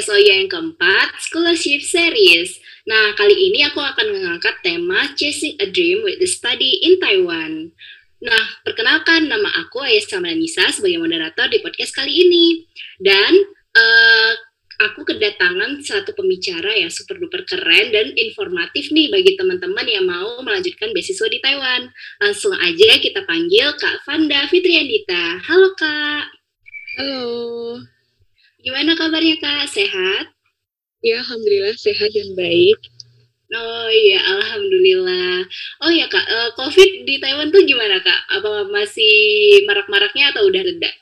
podcast Oya yang keempat, Scholarship Series. Nah, kali ini aku akan mengangkat tema Chasing a Dream with the Study in Taiwan. Nah, perkenalkan nama aku Ayah Samranisa sebagai moderator di podcast kali ini. Dan uh, aku kedatangan satu pembicara yang super duper keren dan informatif nih bagi teman-teman yang mau melanjutkan beasiswa di Taiwan. Langsung aja kita panggil Kak Vanda Fitriandita. Halo Kak. Halo. Gimana kabarnya Kak? Sehat? Ya, Alhamdulillah sehat dan baik. Oh iya, Alhamdulillah. Oh ya Kak, uh, COVID di Taiwan tuh gimana Kak? Apa masih marak-maraknya atau udah reda?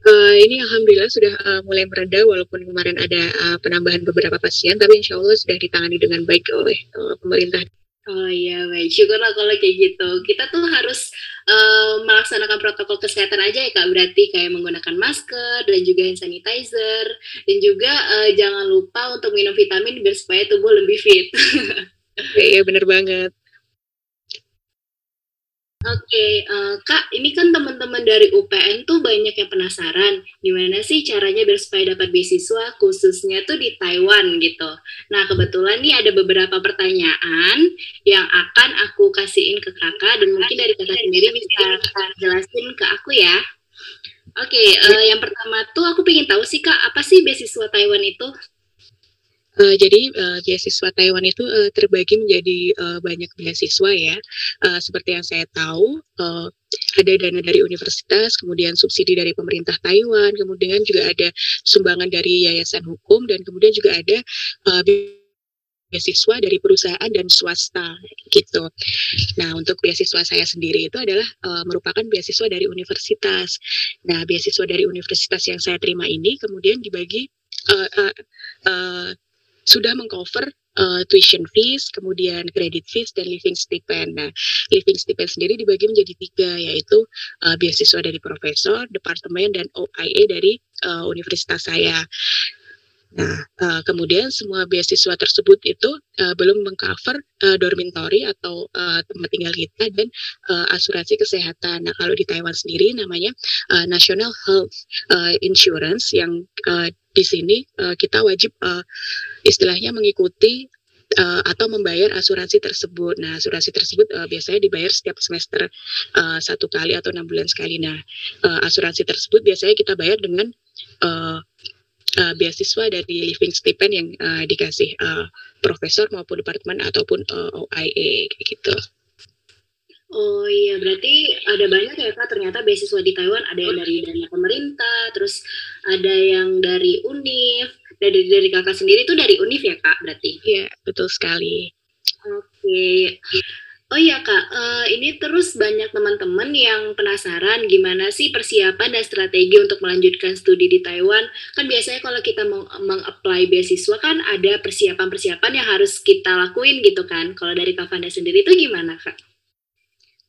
Uh, ini alhamdulillah sudah uh, mulai mereda walaupun kemarin ada uh, penambahan beberapa pasien, tapi insya Allah sudah ditangani dengan baik oleh uh, pemerintah. Oh iya, baik. Syukurlah kalau kayak gitu. Kita tuh harus uh, melaksanakan protokol kesehatan aja ya Kak. Berarti kayak menggunakan masker dan juga hand sanitizer. Dan juga uh, jangan lupa untuk minum vitamin biar supaya tubuh lebih fit. Iya, bener banget. Oke, uh, Kak, ini kan teman-teman dari UPN tuh banyak yang penasaran, gimana sih caranya biar supaya dapat beasiswa, khususnya tuh di Taiwan gitu. Nah, kebetulan nih ada beberapa pertanyaan yang akan aku kasihin ke kakak, dan mungkin dari kakak sendiri bisa jelasin ke aku ya. Oke, uh, yang pertama tuh aku pengen tahu sih Kak, apa sih beasiswa Taiwan itu? Uh, jadi uh, beasiswa Taiwan itu uh, terbagi menjadi uh, banyak beasiswa ya. Uh, seperti yang saya tahu, uh, ada dana dari universitas, kemudian subsidi dari pemerintah Taiwan, kemudian juga ada sumbangan dari yayasan hukum, dan kemudian juga ada uh, beasiswa dari perusahaan dan swasta gitu. Nah, untuk beasiswa saya sendiri itu adalah uh, merupakan beasiswa dari universitas. Nah, beasiswa dari universitas yang saya terima ini kemudian dibagi uh, uh, uh, sudah mengcover uh, tuition fees, kemudian credit fees dan living stipend. Nah, living stipend sendiri dibagi menjadi tiga, yaitu uh, beasiswa dari profesor, departemen, dan OIA dari uh, universitas saya. Nah, uh, kemudian semua beasiswa tersebut itu uh, belum mengcover uh, dormitory atau uh, tempat tinggal kita dan uh, asuransi kesehatan. Nah, kalau di Taiwan sendiri namanya uh, National Health uh, Insurance yang uh, di sini uh, kita wajib uh, istilahnya mengikuti uh, atau membayar asuransi tersebut. Nah, asuransi tersebut uh, biasanya dibayar setiap semester uh, satu kali atau enam bulan sekali. Nah, uh, asuransi tersebut biasanya kita bayar dengan uh, uh, beasiswa dari living stipend yang uh, dikasih uh, profesor maupun departemen ataupun uh, OIA gitu. Oh iya, berarti ada banyak ya Kak ternyata beasiswa di Taiwan ada yang dari dana pemerintah, terus ada yang dari UNIF, dari dari Kakak sendiri itu dari UNIF ya Kak berarti? Iya, betul sekali. Oke. Oh iya kak, uh, ini terus banyak teman-teman yang penasaran gimana sih persiapan dan strategi untuk melanjutkan studi di Taiwan. Kan biasanya kalau kita mau meng-apply beasiswa kan ada persiapan-persiapan yang harus kita lakuin gitu kan. Kalau dari Kak Fanda sendiri itu gimana kak?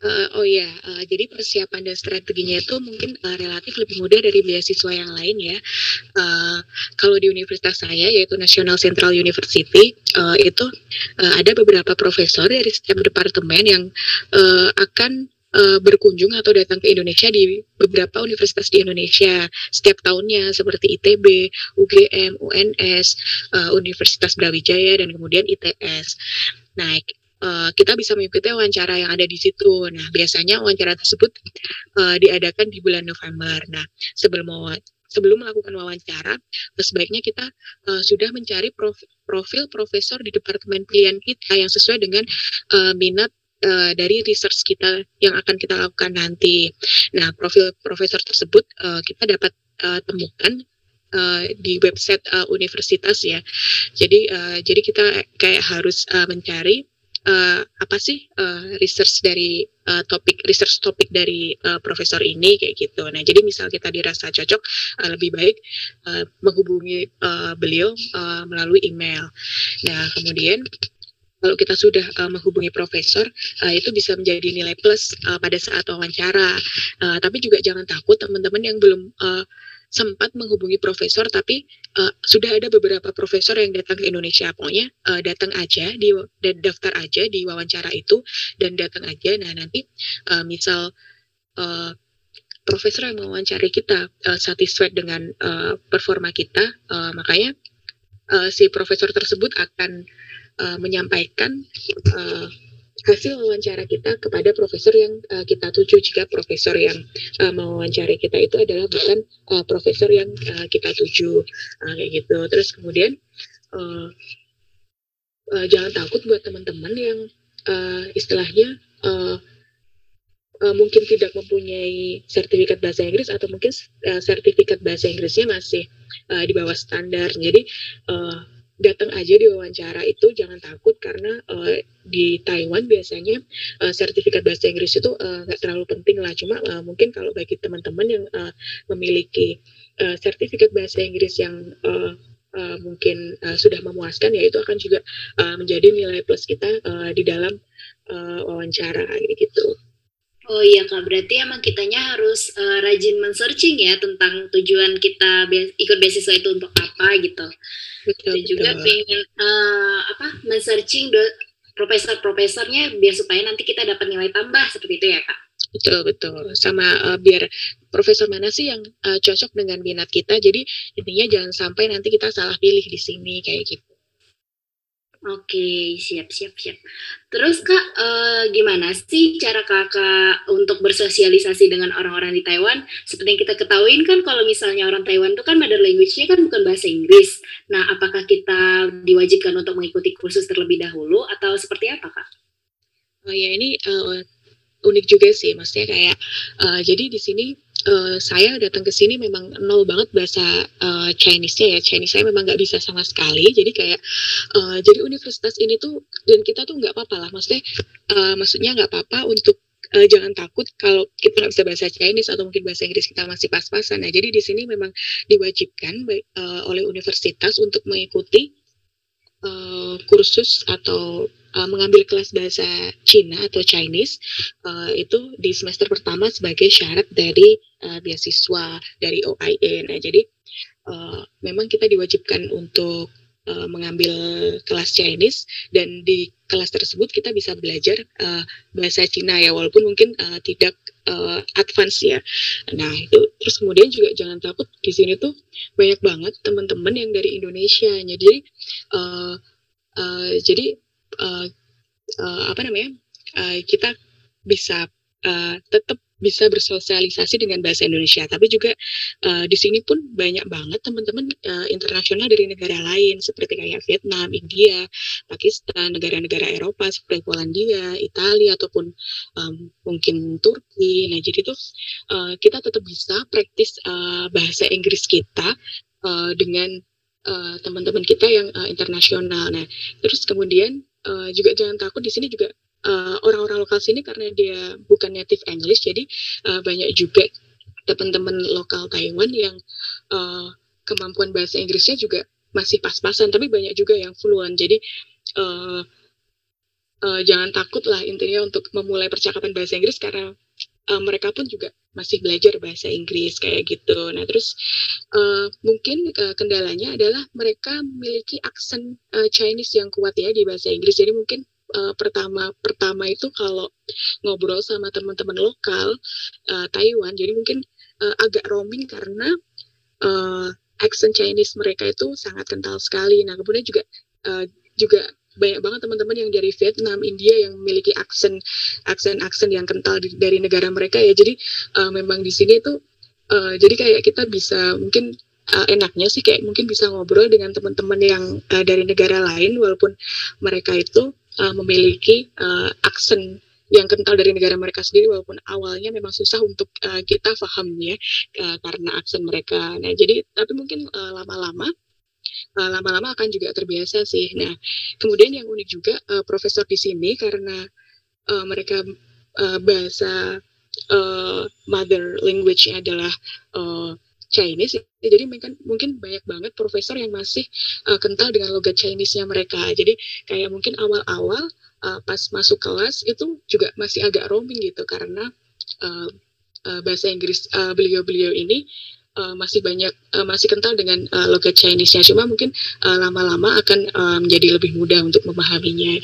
Uh, oh ya, uh, jadi persiapan dan strateginya itu mungkin uh, relatif lebih mudah dari beasiswa yang lain ya. Uh, kalau di universitas saya yaitu National Central University uh, itu uh, ada beberapa profesor dari setiap departemen yang uh, akan uh, berkunjung atau datang ke Indonesia di beberapa universitas di Indonesia setiap tahunnya seperti ITB, UGM, UNS, uh, Universitas Brawijaya dan kemudian ITS. Nah, uh, kita bisa mengikuti wawancara yang ada di situ. Nah, biasanya wawancara tersebut uh, diadakan di bulan November. Nah, sebelum sebelum melakukan wawancara, sebaiknya kita uh, sudah mencari prof, profil profesor di departemen pilihan kita yang sesuai dengan uh, minat uh, dari research kita yang akan kita lakukan nanti. Nah, profil profesor tersebut uh, kita dapat uh, temukan uh, di website uh, universitas ya. Jadi uh, jadi kita kayak harus uh, mencari uh, apa sih uh, research dari uh, topik research topik dari uh, profesor ini kayak gitu. Nah, jadi misal kita dirasa cocok uh, lebih baik uh, menghubungi uh, beliau uh, melalui email. Nah, kemudian kalau kita sudah uh, menghubungi profesor, uh, itu bisa menjadi nilai plus uh, pada saat wawancara. Uh, tapi juga jangan takut teman-teman yang belum uh, sempat menghubungi profesor tapi uh, sudah ada beberapa profesor yang datang ke Indonesia. Pokoknya uh, datang aja di daftar aja di wawancara itu dan datang aja. Nah nanti uh, misal uh, profesor yang mewawancari kita uh, satisfied dengan uh, performa kita, uh, makanya uh, si profesor tersebut akan uh, menyampaikan uh, hasil wawancara kita kepada profesor yang uh, kita tuju jika profesor yang uh, mewawancari kita itu adalah bukan uh, profesor yang uh, kita tuju. Uh, kayak gitu. Terus kemudian uh, uh, jangan takut buat teman-teman yang uh, istilahnya uh, uh, mungkin tidak mempunyai sertifikat bahasa Inggris atau mungkin uh, sertifikat bahasa Inggrisnya masih uh, di bawah standar. Jadi uh, datang aja di wawancara itu jangan takut karena uh, di Taiwan biasanya uh, sertifikat bahasa Inggris itu eh, nggak uh, terlalu penting lah cuma uh, mungkin kalau bagi teman-teman yang uh, memiliki uh, sertifikat bahasa Inggris yang uh, uh, mungkin uh, sudah memuaskan ya itu akan juga uh, menjadi nilai plus kita uh, di dalam uh, wawancara gitu. Oh iya kak, berarti emang kitanya harus uh, rajin men-searching ya tentang tujuan kita ikut beasiswa itu untuk apa gitu. Betul, Dan juga pengen uh, apa men-searching profesor-profesornya biar supaya nanti kita dapat nilai tambah seperti itu ya kak. Betul betul. Sama uh, biar profesor mana sih yang uh, cocok dengan minat kita. Jadi intinya jangan sampai nanti kita salah pilih di sini kayak gitu. Oke, siap, siap, siap. Terus Kak, eh, gimana sih cara Kakak untuk bersosialisasi dengan orang-orang di Taiwan? Seperti yang kita ketahui kan kalau misalnya orang Taiwan itu kan mother language-nya kan bukan bahasa Inggris. Nah, apakah kita diwajibkan untuk mengikuti kursus terlebih dahulu atau seperti apa Kak? Oh ya, ini uh, unik juga sih, maksudnya kayak, uh, jadi di sini uh, saya datang ke sini memang nol banget bahasa uh, Chinese-nya ya. Chinese saya memang nggak bisa sama sekali. Jadi kayak uh, jadi universitas ini tuh dan kita tuh nggak apa-apa lah. Maksudnya uh, maksudnya nggak apa-apa untuk uh, jangan takut kalau kita nggak bisa bahasa Chinese atau mungkin bahasa Inggris kita masih pas-pasan. Nah, jadi di sini memang diwajibkan uh, oleh universitas untuk mengikuti uh, kursus atau uh, mengambil kelas bahasa Cina atau Chinese uh, itu di semester pertama sebagai syarat dari uh, beasiswa dari OIA. Nah, jadi uh, memang kita diwajibkan untuk mengambil kelas Chinese dan di kelas tersebut kita bisa belajar uh, bahasa Cina ya walaupun mungkin uh, tidak uh, advance ya. Nah itu terus kemudian juga jangan takut di sini tuh banyak banget teman-teman yang dari Indonesia. Jadi uh, uh, jadi uh, apa namanya uh, kita bisa uh, tetap bisa bersosialisasi dengan bahasa Indonesia. Tapi juga uh, di sini pun banyak banget teman-teman uh, internasional dari negara lain seperti kayak Vietnam, India, Pakistan, negara-negara Eropa seperti Polandia, Italia ataupun um, mungkin Turki. Nah jadi tuh uh, kita tetap bisa praktis uh, bahasa Inggris kita uh, dengan teman-teman uh, kita yang uh, internasional. Nah terus kemudian uh, juga jangan takut di sini juga eh, orang-orang lokal sini karena dia bukan native English jadi uh, banyak juga teman-teman lokal Taiwan yang uh, kemampuan bahasa Inggrisnya juga masih pas-pasan tapi banyak juga yang fluent. Jadi uh, uh, jangan takut lah intinya untuk memulai percakapan bahasa Inggris karena uh, mereka pun juga masih belajar bahasa Inggris kayak gitu. Nah terus uh, mungkin uh, kendalanya adalah mereka memiliki aksen uh, Chinese yang kuat ya di bahasa Inggris. Jadi mungkin uh, pertama pertama itu kalau ngobrol sama teman-teman lokal uh, Taiwan, jadi mungkin uh, agak roaming karena uh, aksen Chinese mereka itu sangat kental sekali. Nah kemudian juga uh, juga banyak banget teman-teman yang dari Vietnam, India yang memiliki aksen aksen-aksen yang kental di, dari negara mereka ya. Jadi uh, memang di sini itu uh, jadi kayak kita bisa mungkin uh, enaknya sih kayak mungkin bisa ngobrol dengan teman-teman yang uh, dari negara lain walaupun mereka itu uh, memiliki uh, aksen yang kental dari negara mereka sendiri walaupun awalnya memang susah untuk uh, kita paham uh, karena aksen mereka. Nah, jadi tapi mungkin lama-lama uh, lama-lama akan juga terbiasa sih. Nah, kemudian yang unik juga uh, profesor di sini karena uh, mereka uh, bahasa uh, mother language-nya adalah uh, Chinese, jadi mungkin mungkin banyak banget profesor yang masih uh, kental dengan logat Chinese-nya mereka. Jadi kayak mungkin awal-awal uh, pas masuk kelas itu juga masih agak roaming gitu karena uh, uh, bahasa Inggris beliau-beliau uh, ini uh, masih banyak uh, masih kental dengan uh, logat Chinese-nya cuma mungkin lama lama-lama akan uh, menjadi lebih mudah untuk memahaminya.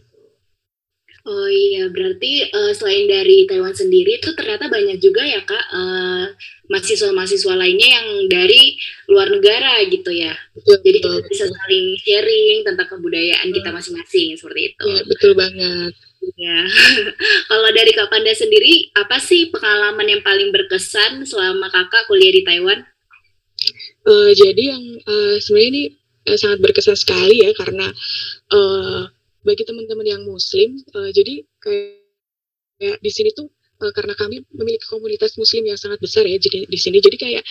Oh iya, berarti uh, selain dari Taiwan sendiri itu ternyata banyak juga ya kak uh, mahasiswa-mahasiswa lainnya yang dari luar negara gitu ya. Betul, Jadi kita bisa saling sharing tentang kebudayaan kita hmm. masing-masing seperti itu. Ya, betul banget. Ya, kalau dari Kak Panda sendiri, apa sih pengalaman yang paling berkesan selama kakak kuliah di Taiwan? Uh, jadi yang uh, sebenarnya ini uh, sangat berkesan sekali ya karena uh, bagi teman-teman yang Muslim, uh, jadi kayak di sini tuh uh, karena kami memiliki komunitas Muslim yang sangat besar ya, jadi di sini jadi kayak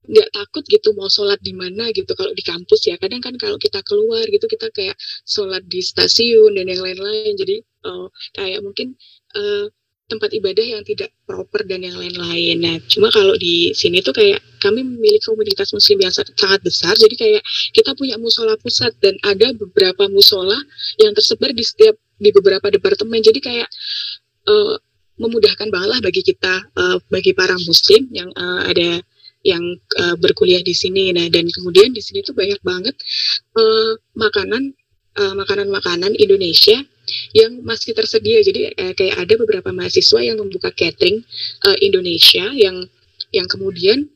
nggak takut gitu mau sholat di mana gitu kalau di kampus ya. Kadang kan kalau kita keluar gitu kita kayak sholat di stasiun dan yang lain-lain jadi uh, kayak mungkin uh, tempat ibadah yang tidak proper dan yang lain-lain. Nah, cuma kalau di sini tuh kayak kami memiliki komunitas muslim yang sangat besar, jadi kayak kita punya musola pusat dan ada beberapa musola yang tersebar di setiap di beberapa departemen. Jadi kayak uh, memudahkan banget lah bagi kita, uh, bagi para muslim yang uh, ada yang uh, berkuliah di sini. Nah, dan kemudian di sini tuh banyak banget uh, makanan uh, makanan-makanan Indonesia yang masih tersedia. Jadi uh, kayak ada beberapa mahasiswa yang membuka catering uh, Indonesia yang yang kemudian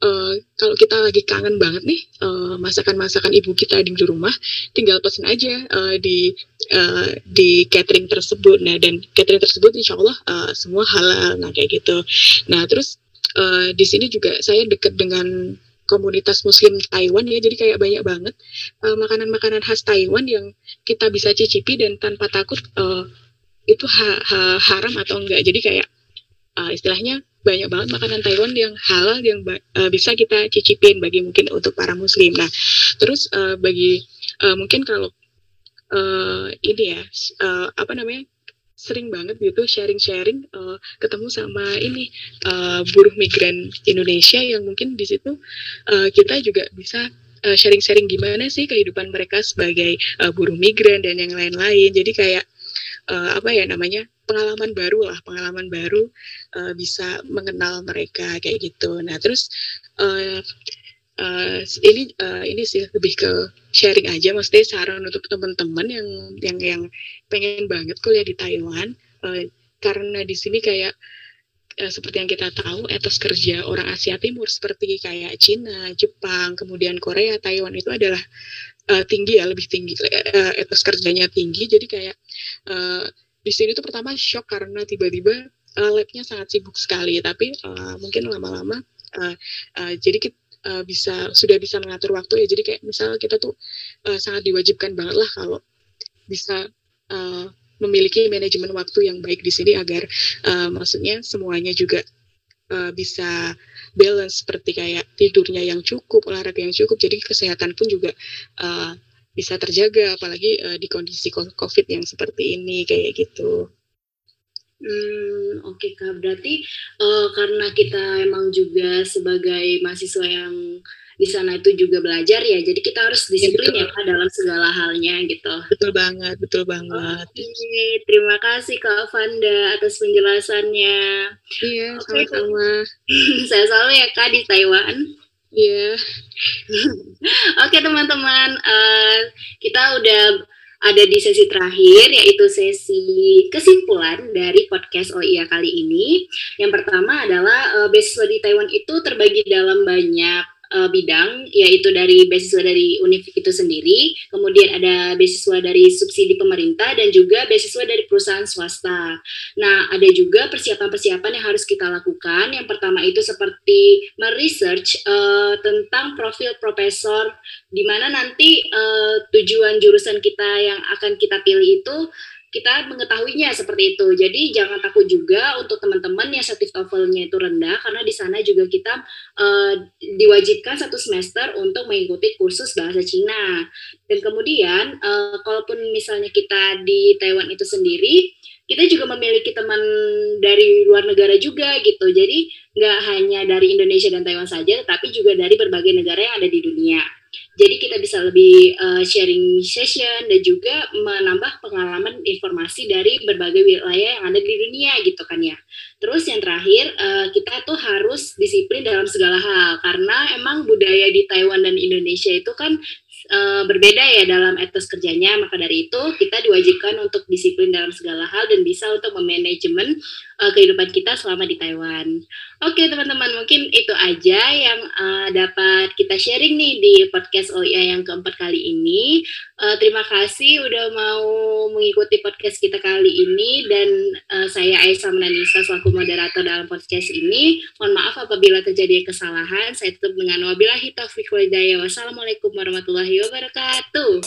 uh, kalau kita lagi kangen banget nih masakan-masakan uh, ibu kita di rumah, tinggal pesen aja uh, di uh, di catering tersebut. Nah dan catering tersebut insya Allah uh, semua halal, nah kayak gitu. Nah terus uh, di sini juga saya dekat dengan komunitas Muslim Taiwan ya, jadi kayak banyak banget makanan-makanan uh, khas Taiwan yang kita bisa cicipi dan tanpa takut uh, itu ha ha haram atau enggak. Jadi kayak uh, istilahnya banyak banget makanan Taiwan yang halal yang uh, bisa kita cicipin bagi mungkin untuk para Muslim. Nah, terus uh, bagi uh, mungkin kalau uh, ini ya uh, apa namanya sering banget gitu sharing-sharing uh, ketemu sama ini uh, buruh migran Indonesia yang mungkin di situ uh, kita juga bisa sharing-sharing uh, gimana sih kehidupan mereka sebagai uh, buruh migran dan yang lain-lain. Jadi kayak uh, apa ya namanya pengalaman baru lah, pengalaman baru uh, bisa mengenal mereka kayak gitu. Nah terus uh, uh, ini uh, ini sih lebih ke sharing aja maksudnya saran untuk teman-teman yang yang yang pengen banget kuliah di Taiwan. Uh, karena di sini kayak seperti yang kita tahu etos kerja orang Asia Timur seperti kayak Cina, Jepang, kemudian Korea, Taiwan itu adalah uh, tinggi ya lebih tinggi uh, etos kerjanya tinggi. Jadi kayak uh, di sini tuh pertama shock karena tiba-tiba uh, labnya sangat sibuk sekali. Tapi uh, mungkin lama-lama uh, uh, jadi kita uh, bisa sudah bisa mengatur waktu ya jadi kayak misal kita tuh uh, sangat diwajibkan banget lah kalau bisa uh, memiliki manajemen waktu yang baik di sini agar uh, maksudnya semuanya juga uh, bisa balance seperti kayak tidurnya yang cukup olahraga yang cukup jadi kesehatan pun juga uh, bisa terjaga apalagi uh, di kondisi covid yang seperti ini kayak gitu. Hmm, oke okay, Kak. Berarti uh, karena kita emang juga sebagai mahasiswa yang di sana itu juga belajar ya, jadi kita harus iya, disiplin ya, ya Kak dalam segala halnya gitu. Betul banget, betul banget. Oke, okay, terima kasih Kak Vanda atas penjelasannya. Iya, okay. sama-sama. Saya selalu ya Kak di Taiwan. Iya. Oke okay, teman-teman, uh, kita udah ada di sesi terakhir yaitu sesi kesimpulan dari podcast OIA kali ini. Yang pertama adalah uh, beasiswa di Taiwan itu terbagi dalam banyak uh, bidang yaitu dari beasiswa dari univ itu sendiri, kemudian ada beasiswa dari subsidi pemerintah dan juga beasiswa dari perusahaan swasta. Nah, ada juga persiapan-persiapan yang harus kita lakukan. Yang pertama itu seperti meresearch uh, tentang profil profesor di mana nanti uh, tujuan jurusan kita yang akan kita pilih itu kita mengetahuinya seperti itu. Jadi jangan takut juga untuk teman-teman yang statif TOEFL-nya itu rendah karena di sana juga kita uh, diwajibkan satu semester untuk mengikuti kursus bahasa Cina. Dan kemudian uh, kalaupun misalnya kita di Taiwan itu sendiri, kita juga memiliki teman dari luar negara juga gitu. Jadi nggak hanya dari Indonesia dan Taiwan saja, tapi juga dari berbagai negara yang ada di dunia. Jadi kita bisa lebih uh, sharing session dan juga menambah pengalaman informasi dari berbagai wilayah yang ada di dunia gitu kan ya. Terus yang terakhir uh, kita tuh harus disiplin dalam segala hal karena emang budaya di Taiwan dan Indonesia itu kan uh, berbeda ya dalam etos kerjanya, maka dari itu kita diwajibkan untuk disiplin dalam segala hal dan bisa untuk memanajemen uh, kehidupan kita selama di Taiwan. Oke teman-teman, mungkin itu aja yang uh, dapat kita sharing nih di podcast OIA yang keempat kali ini. Uh, terima kasih udah mau mengikuti podcast kita kali ini dan uh, saya Aisyah Menanisa selaku moderator dalam podcast ini. Mohon maaf apabila terjadi kesalahan. Saya tutup dengan wabillahi taufiq walhidayah. Wassalamualaikum warahmatullahi wabarakatuh.